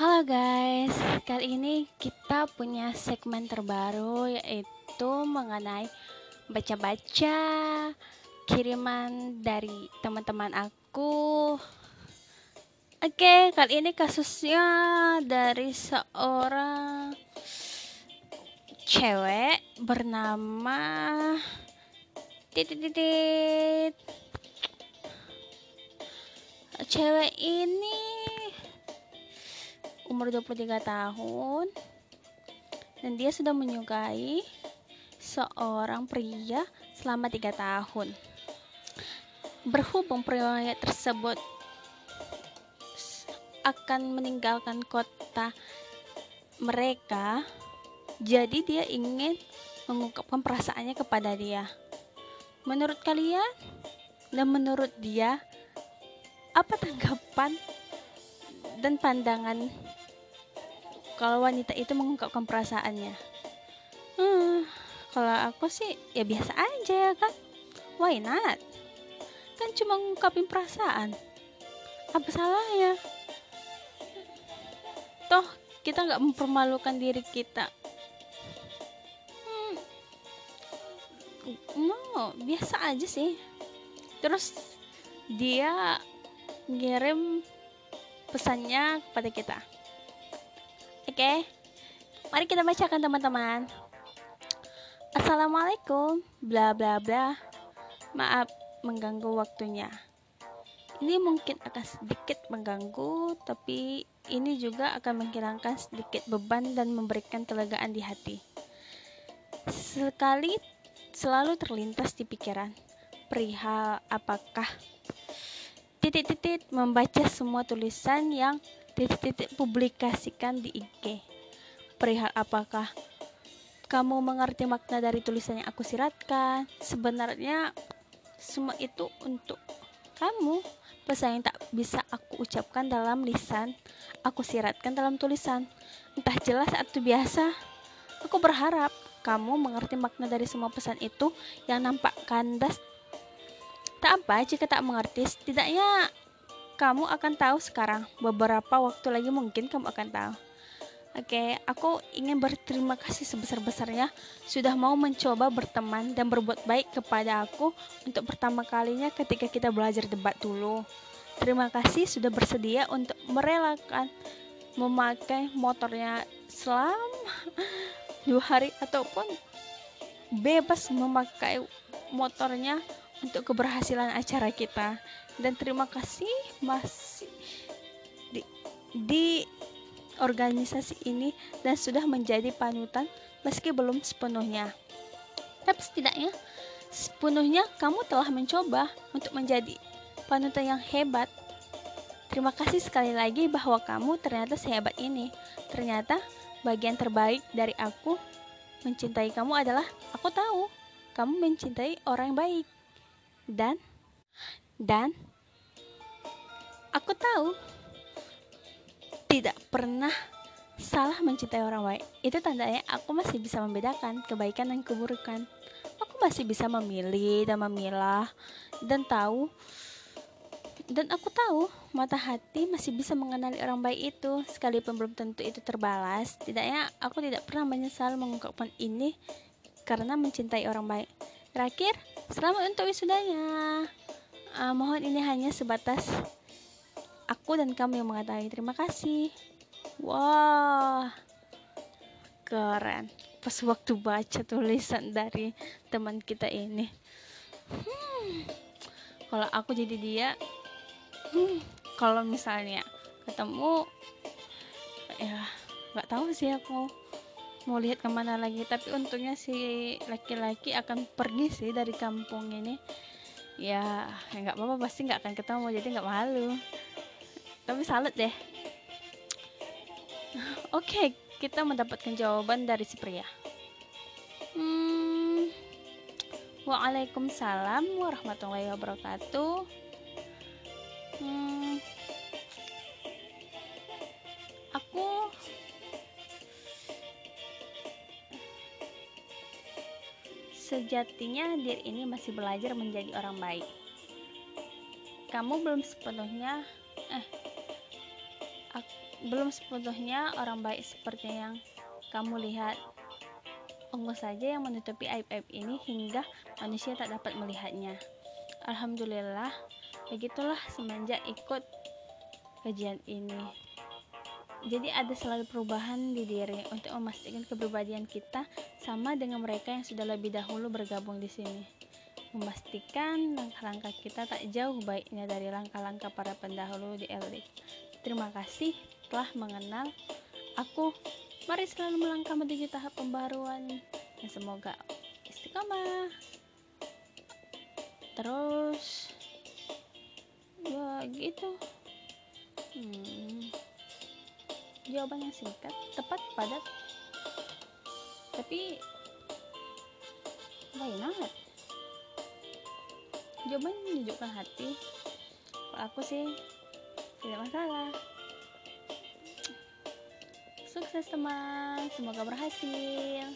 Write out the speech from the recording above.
Halo guys, kali ini kita punya segmen terbaru yaitu mengenai baca-baca kiriman dari teman-teman aku. Oke, kali ini kasusnya dari seorang cewek bernama titit Cewek ini umur 23 tahun dan dia sudah menyukai seorang pria selama tiga tahun. Berhubung pria tersebut akan meninggalkan kota mereka, jadi dia ingin mengungkapkan perasaannya kepada dia. Menurut kalian dan menurut dia, apa tanggapan dan pandangan kalau wanita itu mengungkapkan perasaannya. Hmm, kalau aku sih ya biasa aja ya kan? Why not? Kan cuma ngungkapin perasaan. Apa salahnya? Toh kita nggak mempermalukan diri kita. Hmm, no biasa aja sih. Terus dia ngirim pesannya kepada kita Oke, mari kita bacakan teman-teman. Assalamualaikum, bla bla bla. Maaf mengganggu waktunya. Ini mungkin akan sedikit mengganggu, tapi ini juga akan menghilangkan sedikit beban dan memberikan kelegaan di hati. Sekali selalu terlintas di pikiran, perihal apakah titik-titik membaca semua tulisan yang titik-titik publikasikan di IG. Perihal apakah kamu mengerti makna dari tulisan yang aku siratkan? Sebenarnya semua itu untuk kamu. Pesan yang tak bisa aku ucapkan dalam lisan, aku siratkan dalam tulisan. Entah jelas atau biasa. Aku berharap kamu mengerti makna dari semua pesan itu yang nampak kandas. Tak apa jika tak mengerti, setidaknya kamu akan tahu sekarang. Beberapa waktu lagi mungkin kamu akan tahu. Oke, aku ingin berterima kasih sebesar-besarnya sudah mau mencoba berteman dan berbuat baik kepada aku untuk pertama kalinya ketika kita belajar debat dulu. Terima kasih sudah bersedia untuk merelakan memakai motornya selama dua hari ataupun bebas memakai motornya untuk keberhasilan acara kita dan terima kasih masih di, di organisasi ini dan sudah menjadi panutan meski belum sepenuhnya. Tapi setidaknya sepenuhnya kamu telah mencoba untuk menjadi panutan yang hebat. Terima kasih sekali lagi bahwa kamu ternyata sehebat ini. Ternyata bagian terbaik dari aku mencintai kamu adalah aku tahu kamu mencintai orang yang baik. Dan dan aku tahu tidak pernah salah mencintai orang baik. Itu tandanya aku masih bisa membedakan kebaikan dan keburukan. Aku masih bisa memilih dan memilah dan tahu dan aku tahu mata hati masih bisa mengenali orang baik itu sekalipun belum tentu itu terbalas. Tidaknya aku tidak pernah menyesal mengungkapkan ini karena mencintai orang baik. Terakhir, selamat untuk wisudanya. Uh, mohon ini hanya sebatas aku dan kamu yang mengetahui. Terima kasih. Wah keren. Pas waktu baca tulisan dari teman kita ini. Hmm, kalau aku jadi dia hmm, kalau misalnya ketemu ya nggak tahu sih aku mau lihat ke mana lagi. Tapi untungnya si laki-laki akan pergi sih dari kampung ini. Ya nggak apa-apa. Pasti nggak akan ketemu jadi nggak malu. Tapi salut deh. Oke okay, kita mendapatkan jawaban dari si pria. Hmm, waalaikumsalam warahmatullahi wabarakatuh. Hmm, Sejatinya diri ini masih belajar menjadi orang baik. Kamu belum sepenuhnya eh belum sepenuhnya orang baik seperti yang kamu lihat. Allah saja yang menutupi aib-aib ini hingga manusia tak dapat melihatnya. Alhamdulillah, begitulah semenjak ikut kajian ini. Jadi ada selalu perubahan di diri untuk memastikan kepribadian kita sama dengan mereka yang sudah lebih dahulu bergabung di sini. Memastikan langkah-langkah kita tak jauh baiknya dari langkah-langkah para pendahulu di elit. Terima kasih telah mengenal aku. Mari selalu melangkah menuju tahap pembaruan dan semoga istiqomah. Terus ya gitu. Hmm. Jawaban yang singkat, tepat, padat, tapi why not? Jawaban menunjukkan hati. Kalau aku sih tidak masalah sukses teman semoga berhasil